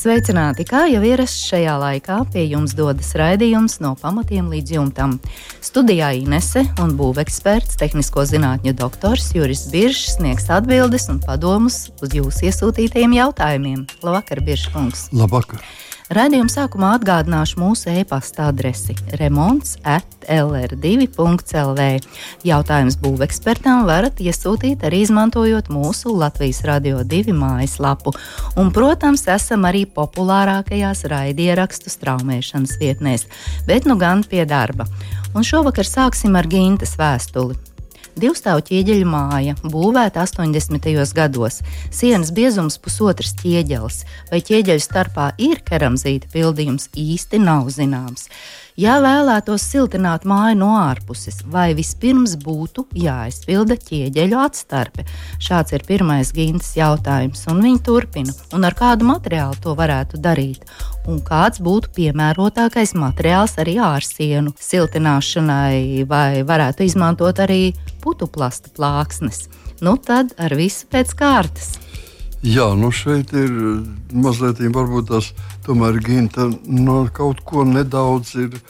Sveicināti! Kā jau ierasts šajā laikā, pie jums dodas raidījums no pamatiem līdz jumtam. Studijā Inese un būveksperts, tehnisko zinātņu doktors Juris Biržs sniegs atbildes un padomus uz jūsu iesūtītajiem jautājumiem. Labvakar, Biržkungs! Labvakar! Radījuma sākumā atgādināšu mūsu e-pasta adresi remonds atlr2.lv. Jautājumus būvekspertam varat iesūtīt arī izmantojot mūsu Latvijas Radio 2 mājaslapu. Un, protams, esam arī populārākajās raidierakstu straumēšanas vietnēs, bet nu gan pie darba. Un šovakar sāksim ar Gintas vēstuli. Divstāvu ķieģeļu māja, būvēta 80. gados. Sienas biezums pusotrs ķieģelis, vai ķieģeļu starpā ir keramzīta pildījums, īsti nav zināms. Ja vēlētos siltināt māju no ārpuses, vai vispirms būtu jāizpilda ķieģeļu atstarpe? Šāds ir pirmais gintas jautājums, un viņi turpina. Un ar kādu materiālu to varētu darīt? Un kāds būtu piemērotākais materiāls arī ārsienu siltināšanai, vai varētu izmantot arī putuplasta plāksnes? Nu tad ar visu pēc kārtas. Jā, nu šeit ir mazliet tās tomēr Ginta no kaut ko nedaudz ir.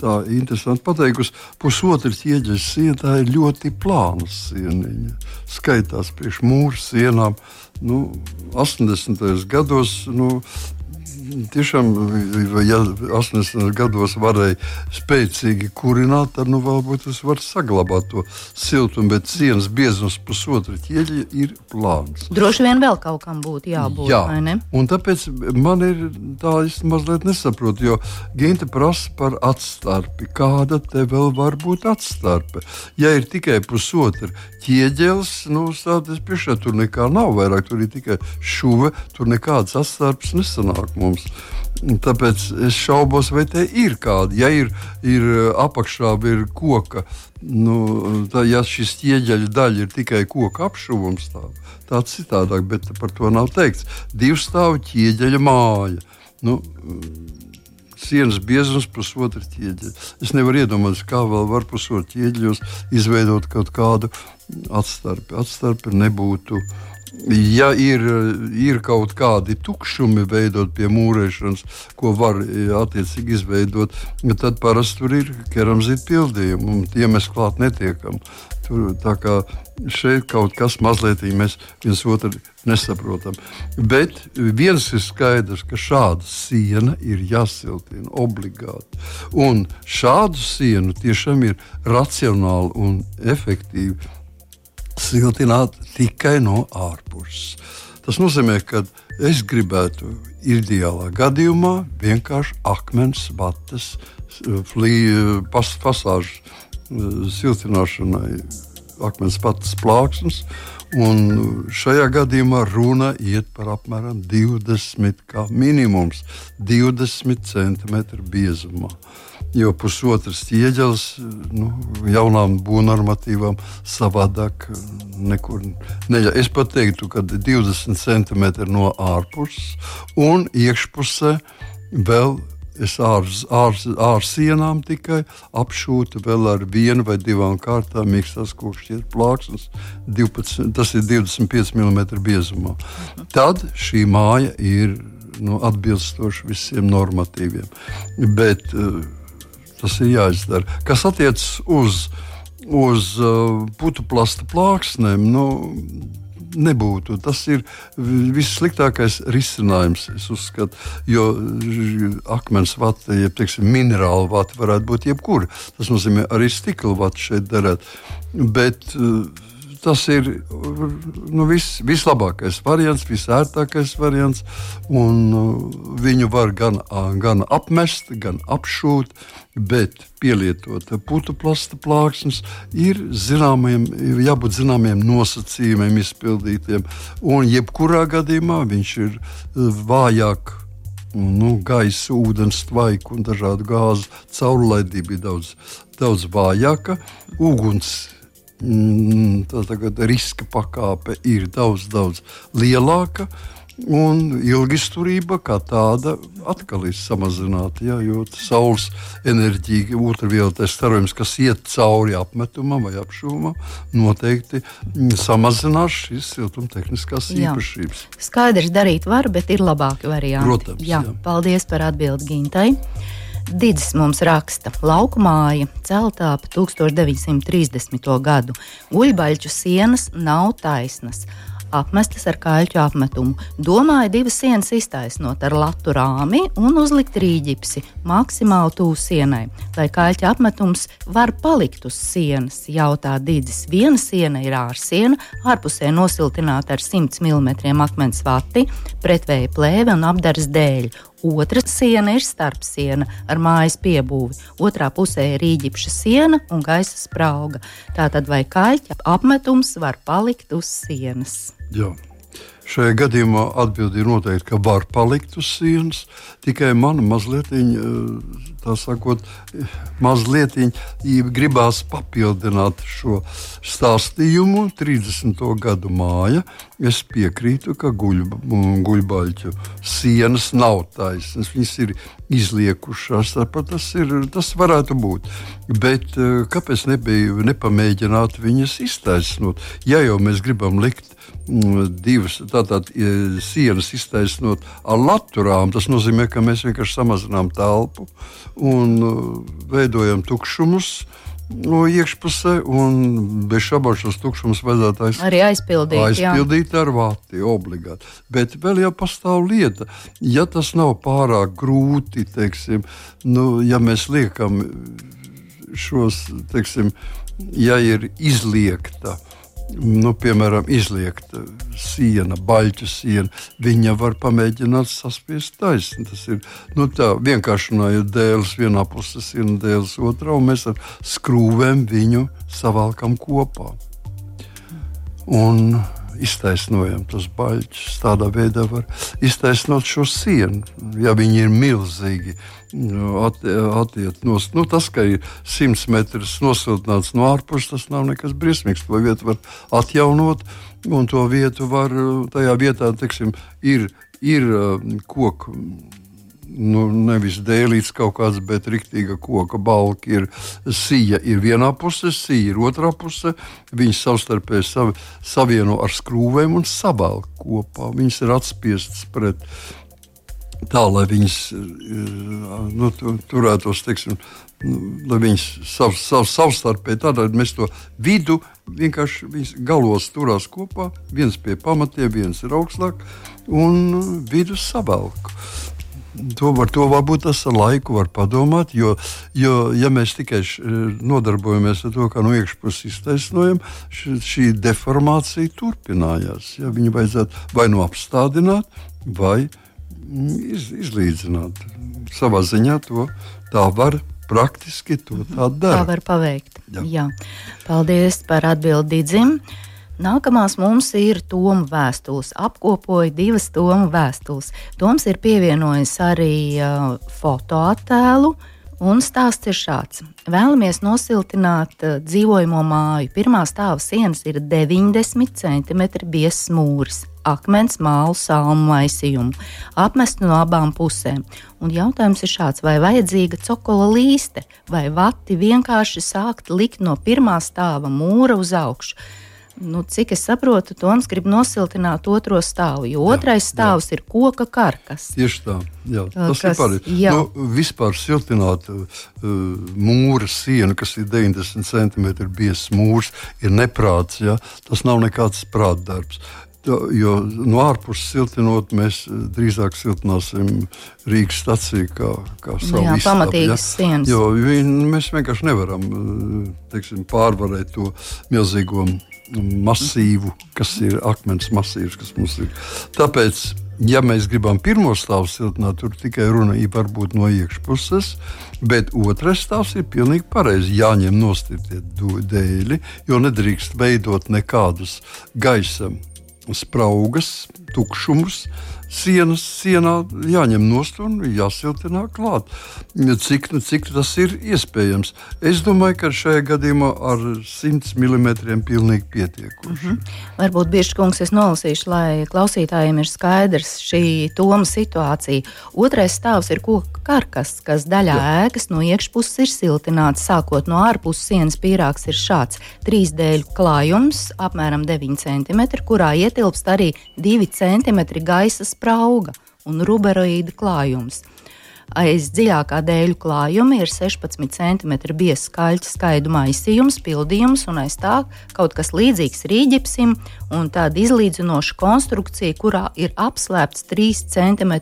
Tā ir interesanti pateikusi. Pusotrs ieģeļas siena ir ļoti plāna sieniņa. Skaitās priekš mūra sienām. Nu, 80. gados nu, tiešām, ja 80 gados varēja spēcīgi kurināt, tad nu, varbūt es varu saglabāt to siltumu, bet sienas biezums pusotra ķieģa ir plāns. Droši vien vēl kaut kam būtu jābūt. Jā, un tāpēc man ir tā, es mazliet nesaprotu, jo Ginta prasa par atstarpi. Kāda te vēl var būt atstarpe? Ja ir tikai pusotra ķieģelis, nu, tādas priekšā tur nekā nav vairāk, tur ir tikai šuve, tur nekādas atstarpes nesanāk mums. Tāpēc es šaubos, vai te ir kāda. Ja ir, ir apakšā ir koka, nu, tā, ja šis ķieģeļa daļa ir tikai koka apšuvums, tā, tā citādāk, bet par to nav teikts. Divu stāvu ķieģeļa māja. Nu, sienas biezums, pusotra ķieģeļa. Es nevaru iedomāties, kā vēl var pusotra ķieģeļos izveidot kaut kādu atstarpi. Atstarpi nebūtu ja ir, ir kaut kādi tukšumi veidot pie mūrēšanas, ko var attiecīgi izveidot, tad parasti tur ir keramzīta pildījumi, un tie mēs klāt netiekam. Tur, tā kā šeit kaut kas mazliet mēs viens otru nesaprotam. Bet viens ir skaidrs, ka šāda siena ir jāsiltina obligāti. Un šādu sienu tiešām ir racionāli un efektīvi siltināt tikai no ārpuses. Tas nozīmē, ka es gribētu ideālā gadījumā vienkārši akmens vatas, pas, pasāžu eh, siltināšanai, akmens vatas plāksnes. Un šajā gadījumā runa iet par apmēram 20, kā minimums 20 cm biezumā. Uh, jo pusotrs ieģelis nu, jaunām būvnormatīvām savādāk nekur neļauj. Es pat teiktu, ka 20 cm no ārpuses un iekšpusē vēl. Es ārz, ārz, ārz sienām tikai apšūtu vēl ar vienu vai divām kārtām mīkstās kūkšķietu plāksnes. 12, tas ir 25 mm biezumā. Tad šī māja ir nu, atbilstoši visiem normatīviem. Bet uh, Tas ir jāizdara. Kas attiecas uz, uz uh, putuplasta plāksnēm, nu, nebūtu. Tas ir vissliktākais risinājums, es uzskatu. Jo akmens vata, jeb teiksim, minerāla vata varētu būt jebkura. Tas nozīmē arī stikla vata šeit derēt. Bet, uh, Tas ir nu, vis, vislabākais variants, visērtākais variants. Un, uh, viņu var gan, gan apmest, gan apšūt, bet pielietot putu plasta plāksnes ir zināmiem, jābūt zināmiem nosacījumiem izpildītiem. Un jebkurā gadījumā viņš ir vājāk nu, gaisa, ūdens, tvaiku un dažādu gāzu caurlaidība ir daudz, daudz vājāka. Uguns mm, tā riska pakāpe ir daudz, daudz lielāka. Un ilgisturība kā tāda atkal ir samazināta. Jā, jo saules enerģija, ultravioletais starojums, kas iet cauri apmetumam vai apšūmam, noteikti samazinās šīs siltumtehniskās jā. īpašības. Skaidrs, darīt var, bet ir labāki varianti. Protams. Jā, jā. Paldies par atbildi Gintai. Digis mums raksta, ka lauka māja celtā ap 1930. gadu. Guļbaļķu sienas nav taisnas apmestas ar kaļķu apmetumu. Domāju, divas sienas iztaisnot ar latu rāmi un uzlikt rīģipsi maksimāli tuvu sienai, lai kaļķa apmetums var palikt uz sienas. Jautā Dīdzis, viena siena ir ārsiena, ārpusē nosiltināta ar 100 mm akmens vati, pretvēja plēve un apdares dēļ. Otra siena ir starpsiena ar mājas piebūvi. Otrā pusē ir rīģipša siena un gaisa sprauga. Tātad vai kaļķa apmetums var palikt uz sienas? Jā. Šajā gadījumā atbildi ir noteikti, ka var palikt uz sienas. Tikai man mazliet, tā sakot, mazliet gribās papildināt šo stāstījumu. 30. gadu māja. Es piekrītu, ka guļ, guļbaļķu sienas nav taisnas. Viņas ir izliekušās. Tas, ir, tas varētu būt. Bet kāpēc nebija nepamēģināt viņas iztaisnot? Ja jau mēs gribam likt divas tātad, sienas iztaisnot ar laturām. Tas nozīmē, ka mēs vienkārši samazinām telpu un uh, veidojam tukšumus. No iekšpusē, un bez šaubām šos tukšumus vajadzētu aiz... arī aizpildīt. Aizpildīt jā. ar vāti, obligāti. Bet vēl jau pastāv lieta, ja tas nav pārāk grūti, teiksim, nu, ja mēs liekam šos, teiksim, ja ir izliekta nu, piemēram, izliekt siena, baļķu siena, viņa var pamēģināt saspiest taisni. Tas ir nu, tā vienkāršinājot dēles vienā pusē, siena dēles otrā, un mēs ar skrūvēm viņu savalkam kopā. Un iztaisnojam tos baļķus. Tādā veidā var iztaisnot šo sienu, ja viņi ir milzīgi attiekt no nu, tas, ka ir 100 metrus nosiltināts no ārpuses, tas nav nekas briesmīgs. To vietu var atjaunot, un to vietu var tajā vietā, teiksim, ir, ir koku. Nu, nevis dēlīts kaut kāds, bet rīktīga koka balka ir sija. Ir vienā pusē, sija ir otrā pusē. Viņas savstarpēji savi, savieno ar skrūvēm un sabalk kopā. Viņas ir atspiestas pret tā, lai viņas eh, nu, turētos, teiksim, nu, lai viņas sav, sav, savstarpēji tādā mēs to vidu vienkārši galos turās kopā. viens pie pamatiem, viens ir augstāk, un vidus savelku. To, var, to varbūt tas ar laiku var padomāt, jo, jo ja mēs tikai š, nodarbojamies ar to, kā no iekšpuses iztaisnojam, š, šī deformācija turpinājās. Ja, viņu vajadzētu vai nu apstādināt, vai arī iz, izlīdzināt. Savā ziņā to tā var praktiski to tā dara. Tā var paveikt. Jā. Jā. Paldies par atbildi Dzim. Nākamās mums ir Toma vēstules. Apkopoju divas Toma vēstules. Toms ir pievienojis arī uh, fotoattēlu. Un stāsts ir šāds. Vēlamies nosiltināt uh, dzīvojamo māju. Pirmā stāva sienas ir 90 cm biezs mūris akmens mālu salmu maisījumu, apmestu no abām pusēm. Un jautājums ir šāds, vai vajadzīga cokola līste, vai vati vienkārši sākt likt no pirmā stāva mūra uz augšu. Nu, cik es saprotu, Toms grib nosiltināt otro stāvu, jo otrais jā, stāvs jā. ir koka karkas. Tieši tā, jā, tas kas, ir pareizi. Nu, vispār siltināt uh, mūra sienu, kas ir 90 cm biezs mūrs, ir neprāts. Ja? Tas nav nekāds prātdarbs. Jo no ārpuses siltinot, mēs eh, drīzāk siltināsim Rīgas staciju kā, kā savu Jā, pamatīgas ja? sienas. Jo mēs vienkārši nevaram eh, teiksim, pārvarēt to milzīgo masīvu, kas ir akmens masīvs, kas mums ir. Tāpēc, ja mēs gribam pirmo stāvu siltināt, tur tikai runa ir varbūt no iekšpuses, bet otrais stāvs ir pilnīgi pareizi. Jāņem nostiprie dēļi, jo nedrīkst veidot nekādus gaisa spraugas, tukšumus, sienas sienā jāņem nost un jāsiltinā klāt. Cik, cik tas ir iespējams? Es domāju, ka šajā gadījumā ar 100 mm pilnīgi pietiekuši. Mm -hmm. Varbūt bieži kungs es nolasīšu, lai klausītājiem ir skaidrs šī toma situācija. Otrais stāvs ir koka karkas, kas daļā Jā. ēkas no iekšpuses ir siltināts. Sākot no ārpuses sienas pīrāgs ir šāds - trīs dēļu klājums, apmēram 9 cm, kurā ietilpst arī 2 cm gaisa sprauga un ruberoīda klājums. Aiz dziļākā dēļu klājuma ir 16 cm biezs skaļķa skaidu maisījums, pildījums, un aiz tā kaut kas līdzīgs rīģipsim, un tāda izlīdzinoša konstrukcija, kurā ir apslēpts 3 cm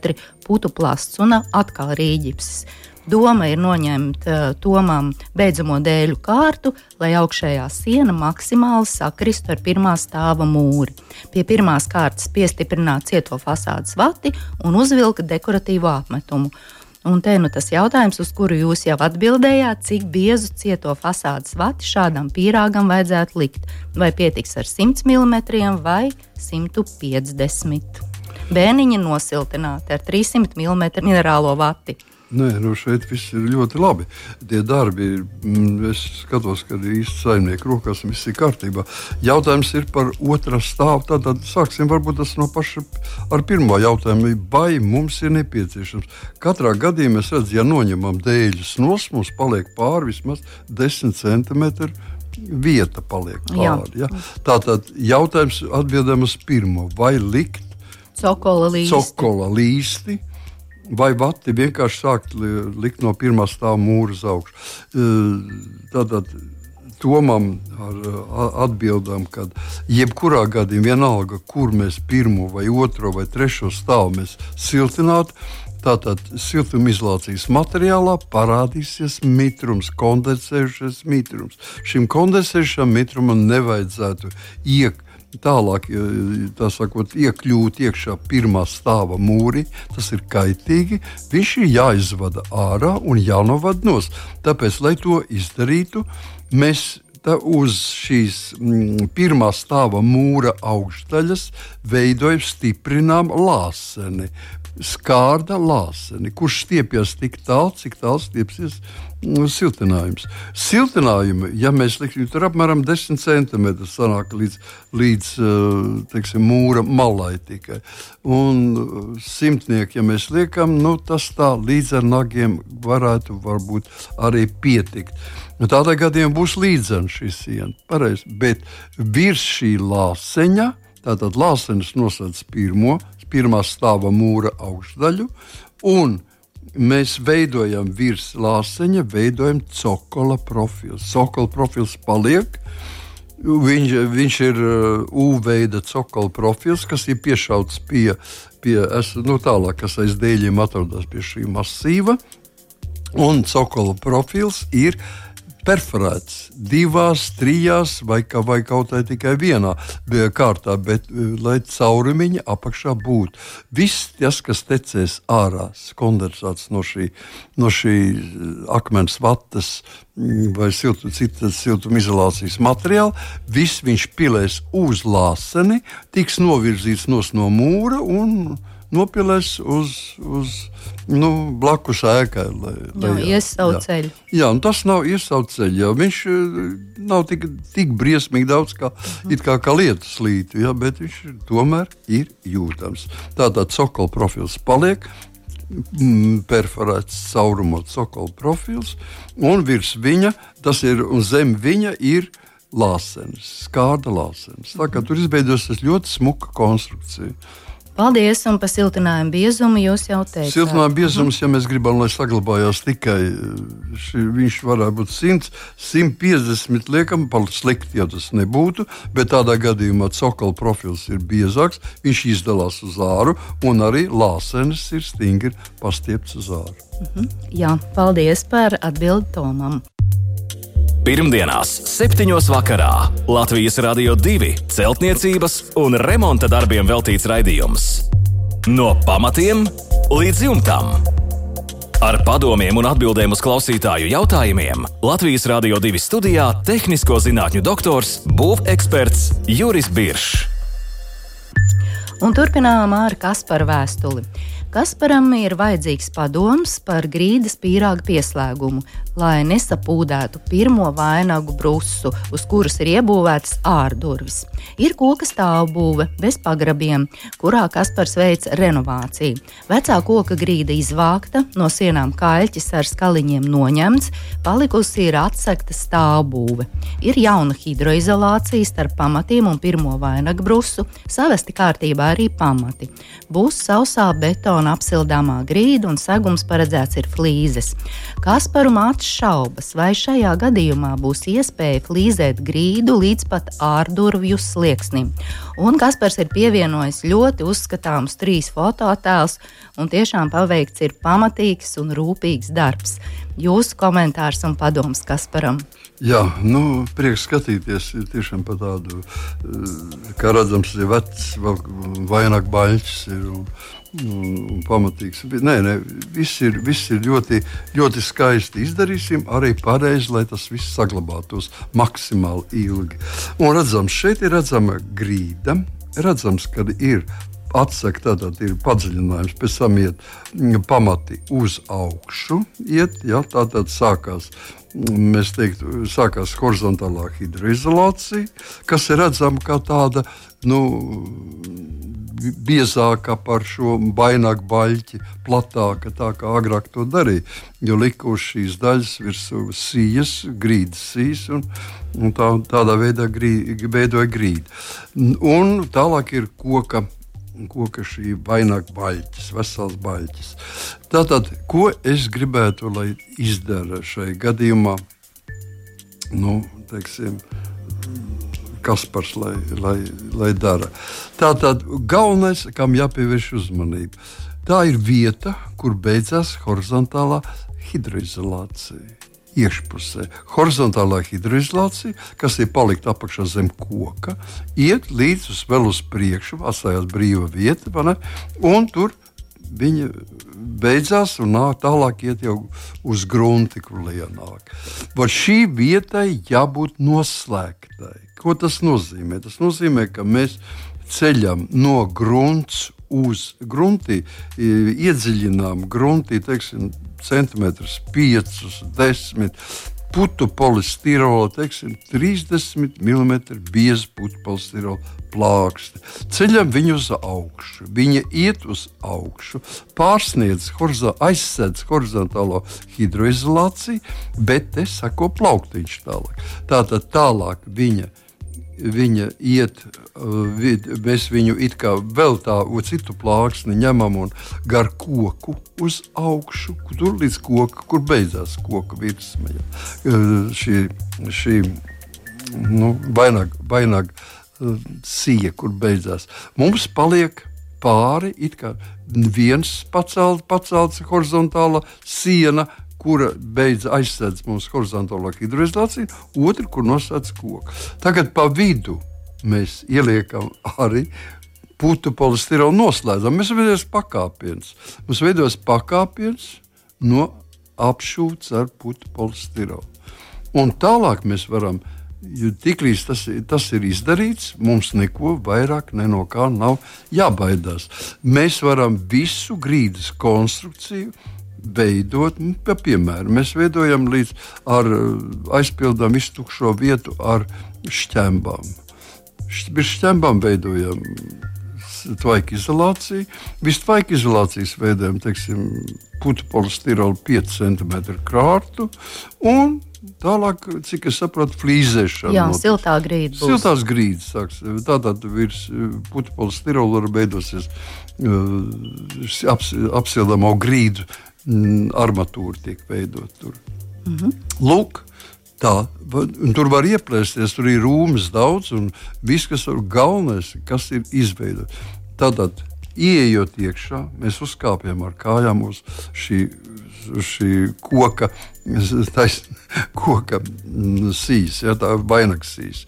putu plasts un atkal rīģipsis. Doma ir noņemt uh, tomam beidzamo dēļu kārtu, lai augšējā siena maksimāli sakristu ar pirmā stāva mūri. Pie pirmās kārtas piestiprināt cieto fasādes vati un uzvilka dekoratīvu apmetumu. Un te nu tas jautājums, uz kuru jūs jau atbildējāt, cik biezu cieto fasādes vati šādam pīrāgam vajadzētu likt. Vai pietiks ar 100 mm vai 150 mm? Bēniņi nosiltināti ar 300 mm minerālo vati. Nē, nu šeit viss ir ļoti labi. Tie darbi, mm, es skatos, ka ir īsti saimnieku rokās, viss ir kārtībā. Jautājums ir par otrā stāvu. Tad sāksim varbūt tas no paša ar pirmo jautājumu. Vai mums ir nepieciešams? Katrā gadījumā mēs redzam, ja noņemam dēļus nos, mums paliek pāri vismaz 10 centimetri vieta paliek pāri. Ja? Tātad jautājums atbildam uz pirmo. Vai likt cokola līsti? Cokola līsti vai vati vienkārši sākt likt no pirmā stāva mūra uz augšu. Tātad Tomam ar atbildām, ka jebkurā gadījumā, vienalga, kur mēs pirmo vai otro vai trešo stāvu siltinātu, Tātad siltumizolācijas materiālā parādīsies mitrums, kondensējušies mitrums. Šim kondensējušam mitrumam nevajadzētu iek, tālāk sakot, iekļūt iekšā pirmā stāva mūri, tas ir kaitīgi. Viņš ir jāizvada ārā un jānovada nos. Tāpēc, lai to izdarītu, mēs uz šīs mm, pirmā stāva mūra augšdaļas veidojam, stiprinām lāseni skārda lāseni, kurš stiepjas tik tālu, cik tālu stiepsies nu, siltinājums. Siltinājumu, ja mēs liksim, tur apmēram 10 centimetri sanāk līdz, līdz eh, teiksim, mūra malai tikai. Un eh, simtnieki, ja mēs liekam, nu, tas tā līdz ar nagiem varētu varbūt arī pietikt. Nu, tādā gadījumā būs līdzena šī siena. Pareiz, bet virs šī lāseņa, tātad lāsenis nosedz pirmo pirmā stāva mūra augšdaļu, un mēs veidojam virs lāseņa, veidojam cokola profilu. Cokola profils paliek. Viņš, viņš ir uh, U-veida cokola profils, kas ir piešauts pie, pie es, nu, tālāk, kas aiz dēļiem atrodas pie šī masīva. Un cokola profils ir uh, perforēts divās, trijās vai, ka, vai kaut kā tikai vienā kārtā, bet eh, lai caurumiņa apakšā būtu. Viss tas, kas tecēs ārā, kondensāts no šī, no šī eh, akmens vatas vai siltu, citas siltumizolācijas materiāla, viss viņš pilēs uz lāseni, tiks novirzīts no mūra un nopilēs uz, uz nu, blakus ēkai. Lai, lai, jā, ceļu. Jā, un tas nav. Jā. Viņš eh, nav tik, tik briesmīgi daudz kā, mm. kā, kā lietus līti, jā, bet viņš tomēr ir jūtams. Tātad cokola profils paliek. Mm, perforēts caurumot cokola profils, un virs viņa, tas ir zem viņa ir lāsens, skārda lāsens. Tā kā tur izveidojas ļoti smuka konstrukcija. Paldies, un par siltinājumu biezumu jūs jau teicāt. Siltinājuma biezums, ja mēs gribam, lai saglabājās tikai ši, viņš varētu būt 100, 150, liekam, par slikti jau tas nebūtu, bet tādā gadījumā cokola profils ir biezāks, viņš izdalās uz āru, un arī lāsenis ir stingri pastiepts uz āru. Mhm. Jā, paldies par atbildi Tomam. Pirmdienās, 7. vakarā Latvijas Rādio 2 celtniecības un remonta darbiem veltīts raidījums. No pamatiem līdz jumtam. Ar padomiem un atbildēm uz klausītāju jautājumiem Latvijas Rādio 2 studijā - tehnisko zinātņu doktors, būveksperts Juris Biršs. Un turpinām ar Kasparu vēstuli. Kasparam ir vajadzīgs padoms par grīdas pīrāga pieslēgumu, lai nesapūdētu pirmo vainagu brusu, uz kuras ir iebūvētas ārdurvis. Ir koka stāvbūve bez pagrabiem, kurā Kaspars veic renovāciju. Vecā koka grīda izvākta, no sienām kaļķis ar skaliņiem noņemts, palikusi ir atsekta stāvbūve. Ir jauna hidroizolācija starp pamatiem un pirmo vainagu brusu, savesti kārtībā arī pamati. Būs sausā betona apsildāmā grīda, un segums paredzēts ir flīzes. Kasparu mātes šaubas, vai šajā gadījumā būs iespēja flīzēt grīdu līdz pat ārdurvju slieksnim. Un Kaspars ir pievienojis ļoti uzskatāmus trīs fototēlus, un tiešām paveikts ir pamatīgs un rūpīgs darbs. Jūsu komentārs un padoms Kasparam. Jā, nu, prieks skatīties tiešām par tādu, eh, kā redzams, ir vecs, vairāk baļķis. Ir, un, un pamatīgs. Nē, nē, viss ir, viss ir ļoti, ļoti skaisti. Izdarīsim arī pareizi, lai tas viss saglabātos maksimāli ilgi. Un redzams, šeit ir redzama grīda. Redzams, ka ir atsekta, tad ir padziļinājums, pēc tam iet mm, pamati uz augšu. Iet, ja, tā tad sākās. Mm, mēs teiktu, sākās horizontālā hidroizolācija, kas ir redzama kā tāda nu, biezāka par šo bainagu baļķi, platāka, tā kā agrāk to darīja. Jo likuši šīs daļas virsū sijas, grīdas sijas, un, un tā, tādā veidā grī, veidoja grīdu. Un tālāk ir koka koka šī vainaga baļķis, vesels baļķis. Tātad, ko es gribētu, lai izdara šai gadījumā, nu, teiksim, Kaspars, lai, lai, lai dara. Tā tad galvenais, kam jāpievērš uzmanība, tā ir vieta, kur beidzās horizontālā hidroizolācija. Iekšpusē horizontālā hidroizolācija, kas ir palikta apakšā zem koka, iet līdz uz vēl uz priekšu, atstājās brīva vieta, un tur viņa beidzās un nāk tālāk iet jau uz grunti, kur lienāk. Bet šī vietai jābūt noslēgtai. Ko tas nozīmē? Tas nozīmē, ka mēs ceļam no grunts uz grunti, iedziļinām gruntī, teiksim, centimetrus, 5, 10 putu polistirola, teiksim, 30 mm bieza putu polistirola plāksti. Ceļam viņu uz augšu. Viņa iet uz augšu, pārsniedz, horizo, aizsēdz horizontālo hidroizolāciju, bet te sako plauktiņš tālāk. Tātad tālāk viņa viņa iet, uh, mēs viņu it kā vēl tādu citu plāksni ņemam un gar koku uz augšu, tur līdz koka, kur beidzās koka virsma. Ja. Uh, šī, šī nu, vainag, vainag uh, sija, kur beidzās. Mums paliek pāri viens pacelt, pacelts horizontāla siena, kura beidz aizsēdz mūsu horizontālo hidroizolāciju, otra, kur nosacīts koku. Tagad pa vidu mēs ieliekam arī putu polistirolu noslēdzam. Mēs veidojamies pakāpiens. Mums veidojas pakāpiens no apšūts ar putu polistirolu. Un tālāk mēs varam, jo tiklīdz tas, tas ir izdarīts, mums neko vairāk ne no kā nav jābaidās. Mēs varam visu grīdas konstrukciju veidot, nu, piemēram, mēs veidojam līdz ar aizpildām iztukšo vietu ar šķembām. Bez šķembām veidojam tvaika izolāciju. Visu tvaika izolācijas veidojam, teiksim, putu polistirolu 5 cm krārtu un Tālāk, cik es saprotu, flīzēšana. Jā, notiks. siltā grīda. Siltās grīdas. Tātad virs putu polistirola veidosies uh, aps, apsildāmo grīdu armatūra tiek veidot tur. Mm -hmm. Lūk, tā, tur var ieplēsties, tur ir rūmas daudz, un viss, kas ir galvenais, kas ir izveidots. Tātad, ieejot iekšā, mēs uzkāpjam ar kājām uz šī, šī koka, tais, koka mm, sīs, ja, tā vainags sīs.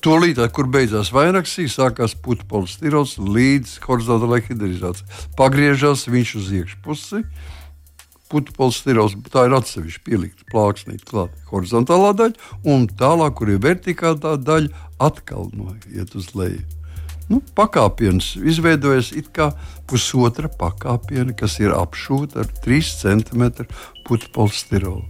Tūlīt, kur beidzās vainagsīs, sākās putekļi polistirols līdz horizontālajai hidrizācijai. Pagriežās viņš uz iekšpusi putekļa stiros, tā ir atsevišķi pielikta plāksnīte klāt, horizontālā daļa, un tālāk, kur ir vertikālā daļa, atkal noiet uz leju. nu, pakāpiens izveidojas kā pusotra pakāpiena, kas ir apšūta ar 3 cm putekļu polistirolu.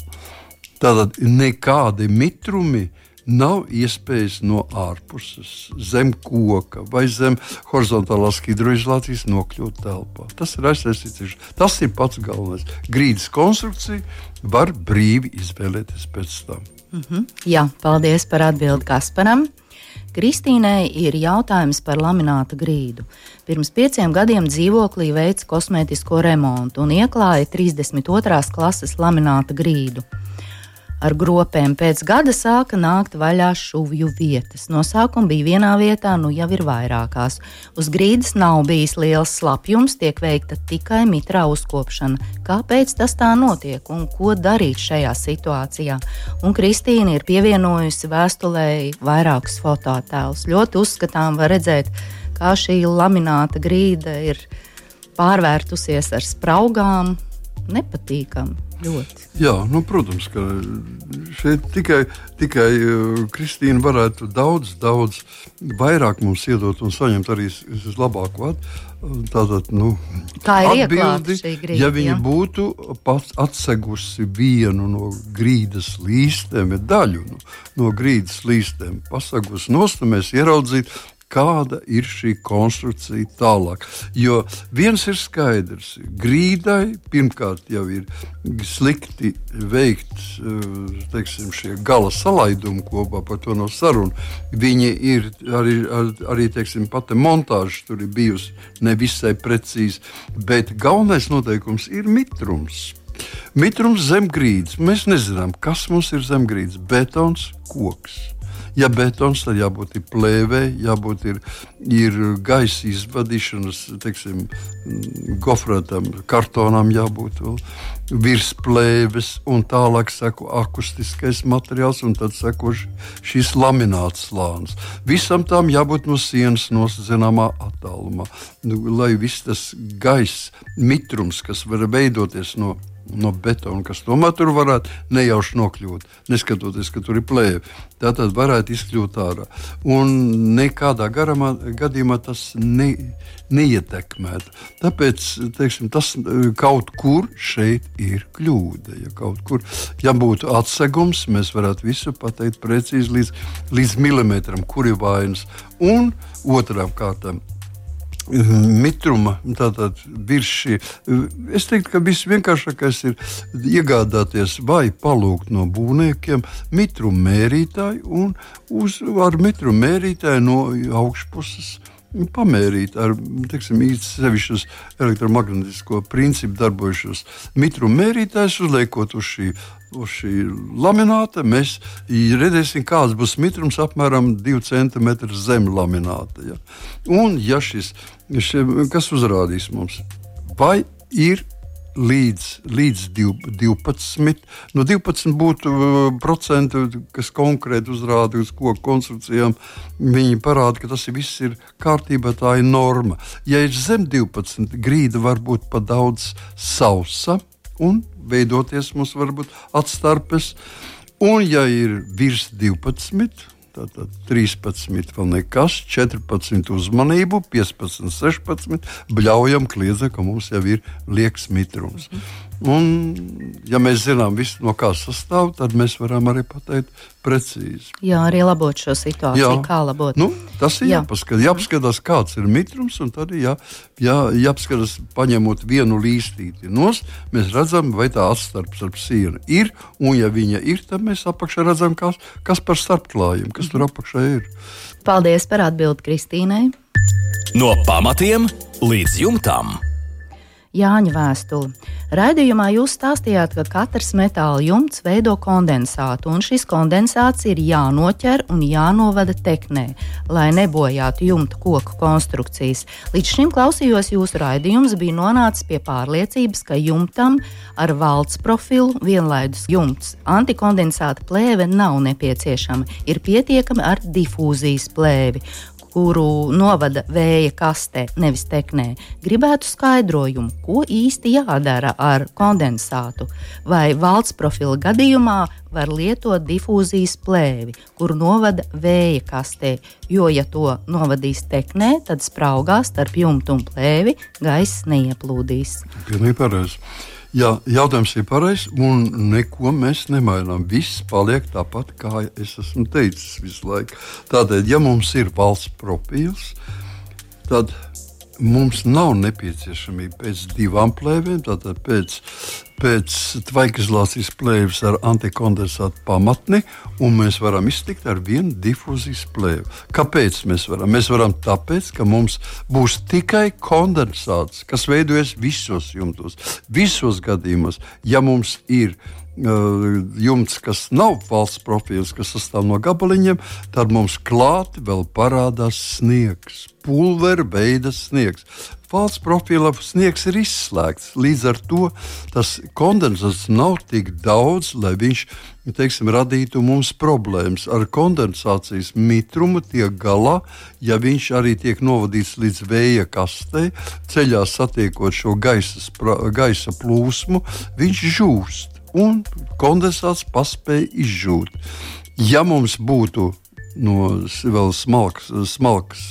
Tātad nekādi mitrumi nav iespējas no ārpuses, zem koka vai zem horizontālās hidroizolācijas nokļūt telpā. Tas ir aizsācis. Tas ir pats galvenais. Grīdas konstrukcija var brīvi izvēlēties pēc tam. Mm -hmm. Jā, paldies par atbildi Kasparam. Kristīnai ir jautājums par lamināta grīdu. Pirms pieciem gadiem dzīvoklī veica kosmētisko remontu un ieklāja 32. klases lamināta grīdu ar gropēm. Pēc gada sāka nākt vaļā šuvju vietas. No sākuma bija vienā vietā, nu jau ir vairākās. Uz grīdas nav bijis liels slapjums, tiek veikta tikai mitrā uzkopšana. Kāpēc tas tā notiek un ko darīt šajā situācijā? Un Kristīna ir pievienojusi vēstulē vairākus fototēlus. Ļoti uzskatām, var redzēt, kā šī lamināta grīda ir pārvērtusies ar spraugām. Nepatīkami. Ļoti. Jā, nu, protams, ka šeit tikai, tikai uh, Kristīna varētu daudz, daudz vairāk mums iedot un saņemt arī atbildību. Tātad, nu, ir atbildi, grīda, ja viņa ja? būtu pats atsegusi vienu no grīdas līstēm, daļu no, no grīdas līstēm, pasagusi nost, mēs ieraudzītu, kāda ir šī konstrukcija tālāk. Jo viens ir skaidrs, grīdai pirmkārt jau ir slikti veikt eh, teiksim, šie gala salaidumi kopā, par to nav saruna. Viņi ir arī, arī teiksim, pati montāža tur ir bijusi nevisai precīzi, bet galvenais noteikums ir mitrums. Mitrums zem grīdas. Mēs nezinām, kas mums ir zem grīdas. Betons, koks. Ja betons, tad jābūt plēvei, jābūt ir, ir gaisa izvadīšanas, teiksim, gofrētam, kartonam jābūt vēl virs plēves, un tālāk seko akustiskais materiāls, un tad seko šīs lamināts slānis. Visam tam jābūt no sienas nosacināmā attālumā, nu, lai viss tas gaisa mitrums, kas var veidoties no no betona, kas tomēr tur varētu nejauši nokļūt, neskatoties, ka tur ir plēve. Tā tad varētu izkļūt ārā. Un nekādā garamā, gadījumā tas ne, neietekmētu. Tāpēc teiksim, tas kaut kur šeit ir kļūda. Ja kaut kur ja būtu atsegums, mēs varētu visu pateikt precīzi līdz, līdz milimetram, kur ir vainas. Un otrām kārtām mitruma, tātad virs šī. Es teiktu, ka visvienkāršākais ir iegādāties vai palūgt no būvniekiem mitrumu mērītāju un uz, ar mitrumu mērītāju no augšpuses. Pamērīt ar īpaši uz elektromagnētisko principu darbojušos mitrumu mērītājus, uzliekot uz šī uz šī lamināta, mēs redzēsim, kāds būs mitrums apmēram 2 cm zem lamināta. Ja. Un, ja šis, šie, kas uzrādīs mums, vai ir līdz, līdz 12. No 12 būtu uh, procenti, kas konkrēti uzrāda uz koku konstrukcijām. Viņi parāda, ka tas viss ir kārtībā, tā ir norma. Ja ir zem 12, grīda var būt pa daudz sausa un veidoties mums varbūt atstarpes. Un, ja ir virs 12, tad 13 vēl nekas, 14 uzmanību, 15, 16 bļaujam, kliedzam, ka mums jau ir liekas mitrums. Mm -hmm. Un, ja mēs zinām, visu, no kā sastāv, tad mēs varam arī pateikt precīzi. Jā, arī labot šo situāciju. Jā. Kā labot? Nu, tas ir Jā. jāpaskatās, jāpaskatās, kāds ir mitrums, un tad jā, jā, jāpaskatās, paņemot vienu līstīti nos, mēs redzam, vai tā atstarps starp sienu ir, un ja viņa ir, tad mēs apakšā redzam, kas, kas par starpklājumu, kas tur apakšā ir. Paldies par atbildi Kristīnai. No pamatiem līdz jumtam. Jāņa vēstuli. Raidījumā jūs stāstījāt, ka katrs metāla jumts veido kondensātu, un šis kondensāts ir jānoķer un jānovada teknē, lai nebojātu jumta koku konstrukcijas. Līdz šim klausījos jūsu raidījums, bija nonācis pie pārliecības, ka jumtam ar valsts profilu vienlaidus jumts antikondensāta plēve nav nepieciešama, ir pietiekami ar difūzijas plēvi kuru novada vēja kastē, nevis teknē, gribētu skaidrojumu, ko īsti jādara ar kondensātu, vai valsts profila gadījumā var lietot difūzijas plēvi, kuru novada vēja kastē, jo, ja to novadīs teknē, tad spraugā starp jumtu un plēvi gaiss neieplūdīs. Pilnīgi pareizi. Jā, jautājums ir pareizs, un neko mēs nemainām. Viss paliek tāpat, kā es esmu teicis visu laiku. Tādēļ, ja mums ir valsts profils, tad mums nav nepieciešamība pēc divām plēvēm, tātad pēc, pēc tvaikizolācijas plēves ar antikondensātu pamatni, un mēs varam iztikt ar vienu difūzijas plēvi. Kāpēc mēs varam? Mēs varam tāpēc, ka mums būs tikai kondensāts, kas veidojas visos jumtos, visos gadījumos. Ja mums ir jumts, kas nav valsts profils, kas sastāv no gabaliņiem, tad mums klāti vēl parādās sniegs, pulvera veida sniegs. Valsts profila sniegs ir izslēgts. Līdz ar to tas kondensāts nav tik daudz, lai viņš teiksim, radītu mums problēmas. Ar kondensācijas mitrumu tiek galā, ja viņš arī tiek novadīts līdz vēja kastei, ceļā satiekot šo gaisa, gaisa plūsmu, viņš žūst un kondensāts paspēja izžūt. Ja mums būtu no vēl smalks, smalks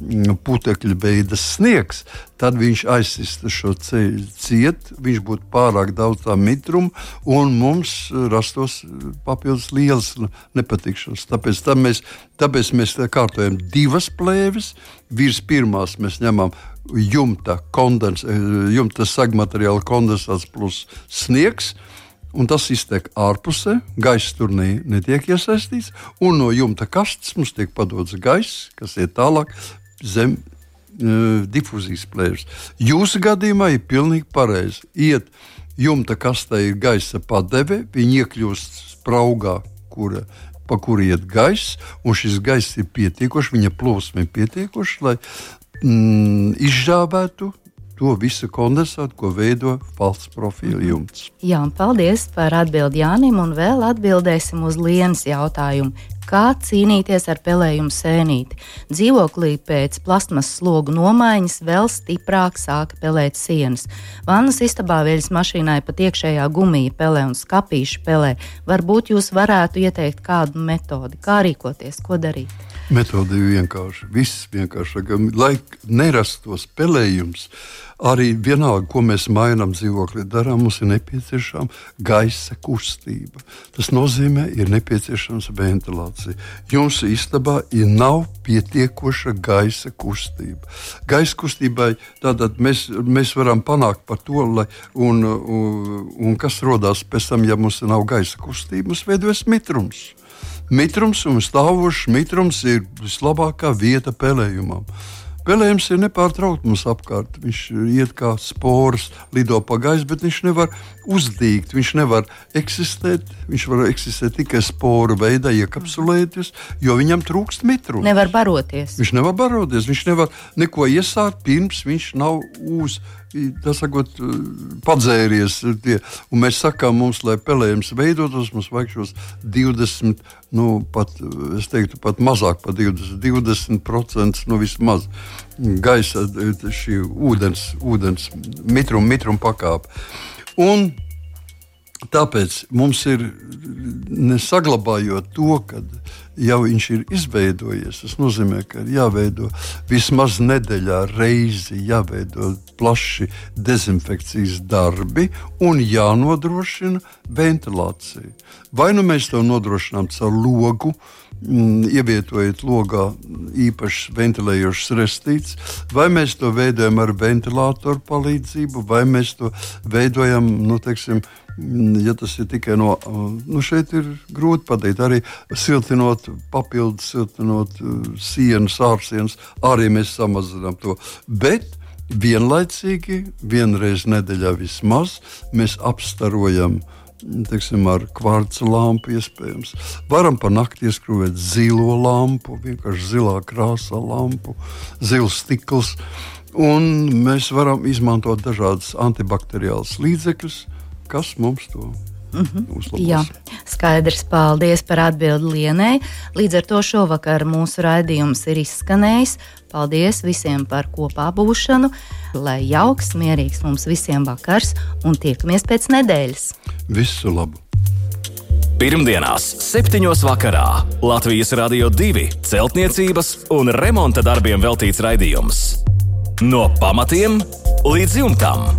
mm, putekļa veida sniegs, tad viņš aizsistu šo ceļu ciet, viņš būtu pārāk daudz tā mitruma, un mums rastos papildus liels nepatikšanas. Tāpēc, tā mēs, tāpēc mēs kārtojam divas plēves. Virs pirmās mēs ņemam jumta, kondens, jumta sagmateriāla kondensāts plus sniegs un tas iztek ārpusē, gaiss tur ne, netiek iesaistīts, un no jumta kastes mums tiek padots gaiss, kas iet tālāk zem uh, difūzijas plēves. Jūsu gadījumā ir pilnīgi pareizi. Iet jumta kastē ir gaisa padeve, viņi iekļūst spraugā, kura pa kuru iet gaiss, un šis gaiss ir pietiekošs, viņa plūsma ir pietiekoša, lai mm, izžābētu to visu kondensātu, ko veido valsts profila jumts. Jā, paldies par atbildi Jānim, un vēl atbildēsim uz Lienas jautājumu. Kā cīnīties ar pelējumu sēnīti? Dzīvoklī pēc plasmas slogu nomaiņas vēl stiprāk sāka pelēt sienas. Vannas istabā veļas mašīnai pat iekšējā gumija pelē un skapīša pelē. Varbūt jūs varētu ieteikt kādu metodi, kā rīkoties, ko darīt? Metode ir vienkārša. Viss vienkārši. Lai nerastos pelējums, arī vienalga, ko mēs mainām dzīvoklī, darām, mums ir nepieciešama gaisa kustība. Tas nozīmē, ir nepieciešama ventilācija. Jums istabā ir nav pietiekoša gaisa kustība. Gaisa kustībai tātad mēs, mēs varam panākt par to, lai, un, un, un kas radās pēc tam, ja mums nav gaisa kustība, mums veidojas mitrums. Mitrums un stāvošs mitrums ir vislabākā vieta pelējumam. Pelējums ir nepārtraukti mums apkārt. Viņš iet kā spors, lido pa gaisu, bet viņš nevar uzdīgt, viņš nevar eksistēt. Viņš var eksistēt tikai sporu veidā, iekapsulēties, jo viņam trūkst mitruma. Nevar baroties. Viņš nevar baroties, viņš nevar neko iesākt pirms viņš nav uzsākts tā sakot, padzēries. Tie. Un mēs sakām, mums, lai pelējums veidotos, mums vajag šos 20, nu, pat, es teiktu, pat mazāk par 20, 20% nu, vismaz gaisa, šī ūdens, ūdens mitruma, mitruma pakāpe. Un Tāpēc mums ir nesaglabājot to, ka jau viņš ir izveidojies. Tas nozīmē, ka ir jāveido vismaz nedēļā reizi, jāveido plaši dezinfekcijas darbi un jānodrošina ventilācija. Vai nu mēs to nodrošinām caur logu, mm, ievietojot logā īpašs ventilējošs restīts, vai mēs to veidojam ar ventilātoru palīdzību, vai mēs to veidojam, nu, teiksim, ja tas ir tikai no, nu šeit ir grūti pateikt, arī siltinot, papildus siltinot uh, sienas, ārsienas, arī mēs samazinām to. Bet vienlaicīgi, vienreiz nedēļā vismaz, mēs apstarojam teiksim, ar kvarca lampu. Iespējams. Varam pa nakti ieskrūvēt zilo lampu, vienkārši zilā krāsā lampu, zils stikls. Un mēs varam izmantot dažādas antibakteriālas līdzekļus, kas mums to Mm -hmm. Uzlabos. Jā, skaidrs. Paldies par atbildi Lienai. Līdz ar to šovakar mūsu raidījums ir izskanējis. Paldies visiem par kopā būšanu. Lai jauks, mierīgs mums visiem vakars un tiekamies pēc nedēļas. Visu labu! Pirmdienās, 7. vakarā Latvijas Rādio 2 celtniecības un remonta darbiem veltīts raidījums. No pamatiem līdz jumtam.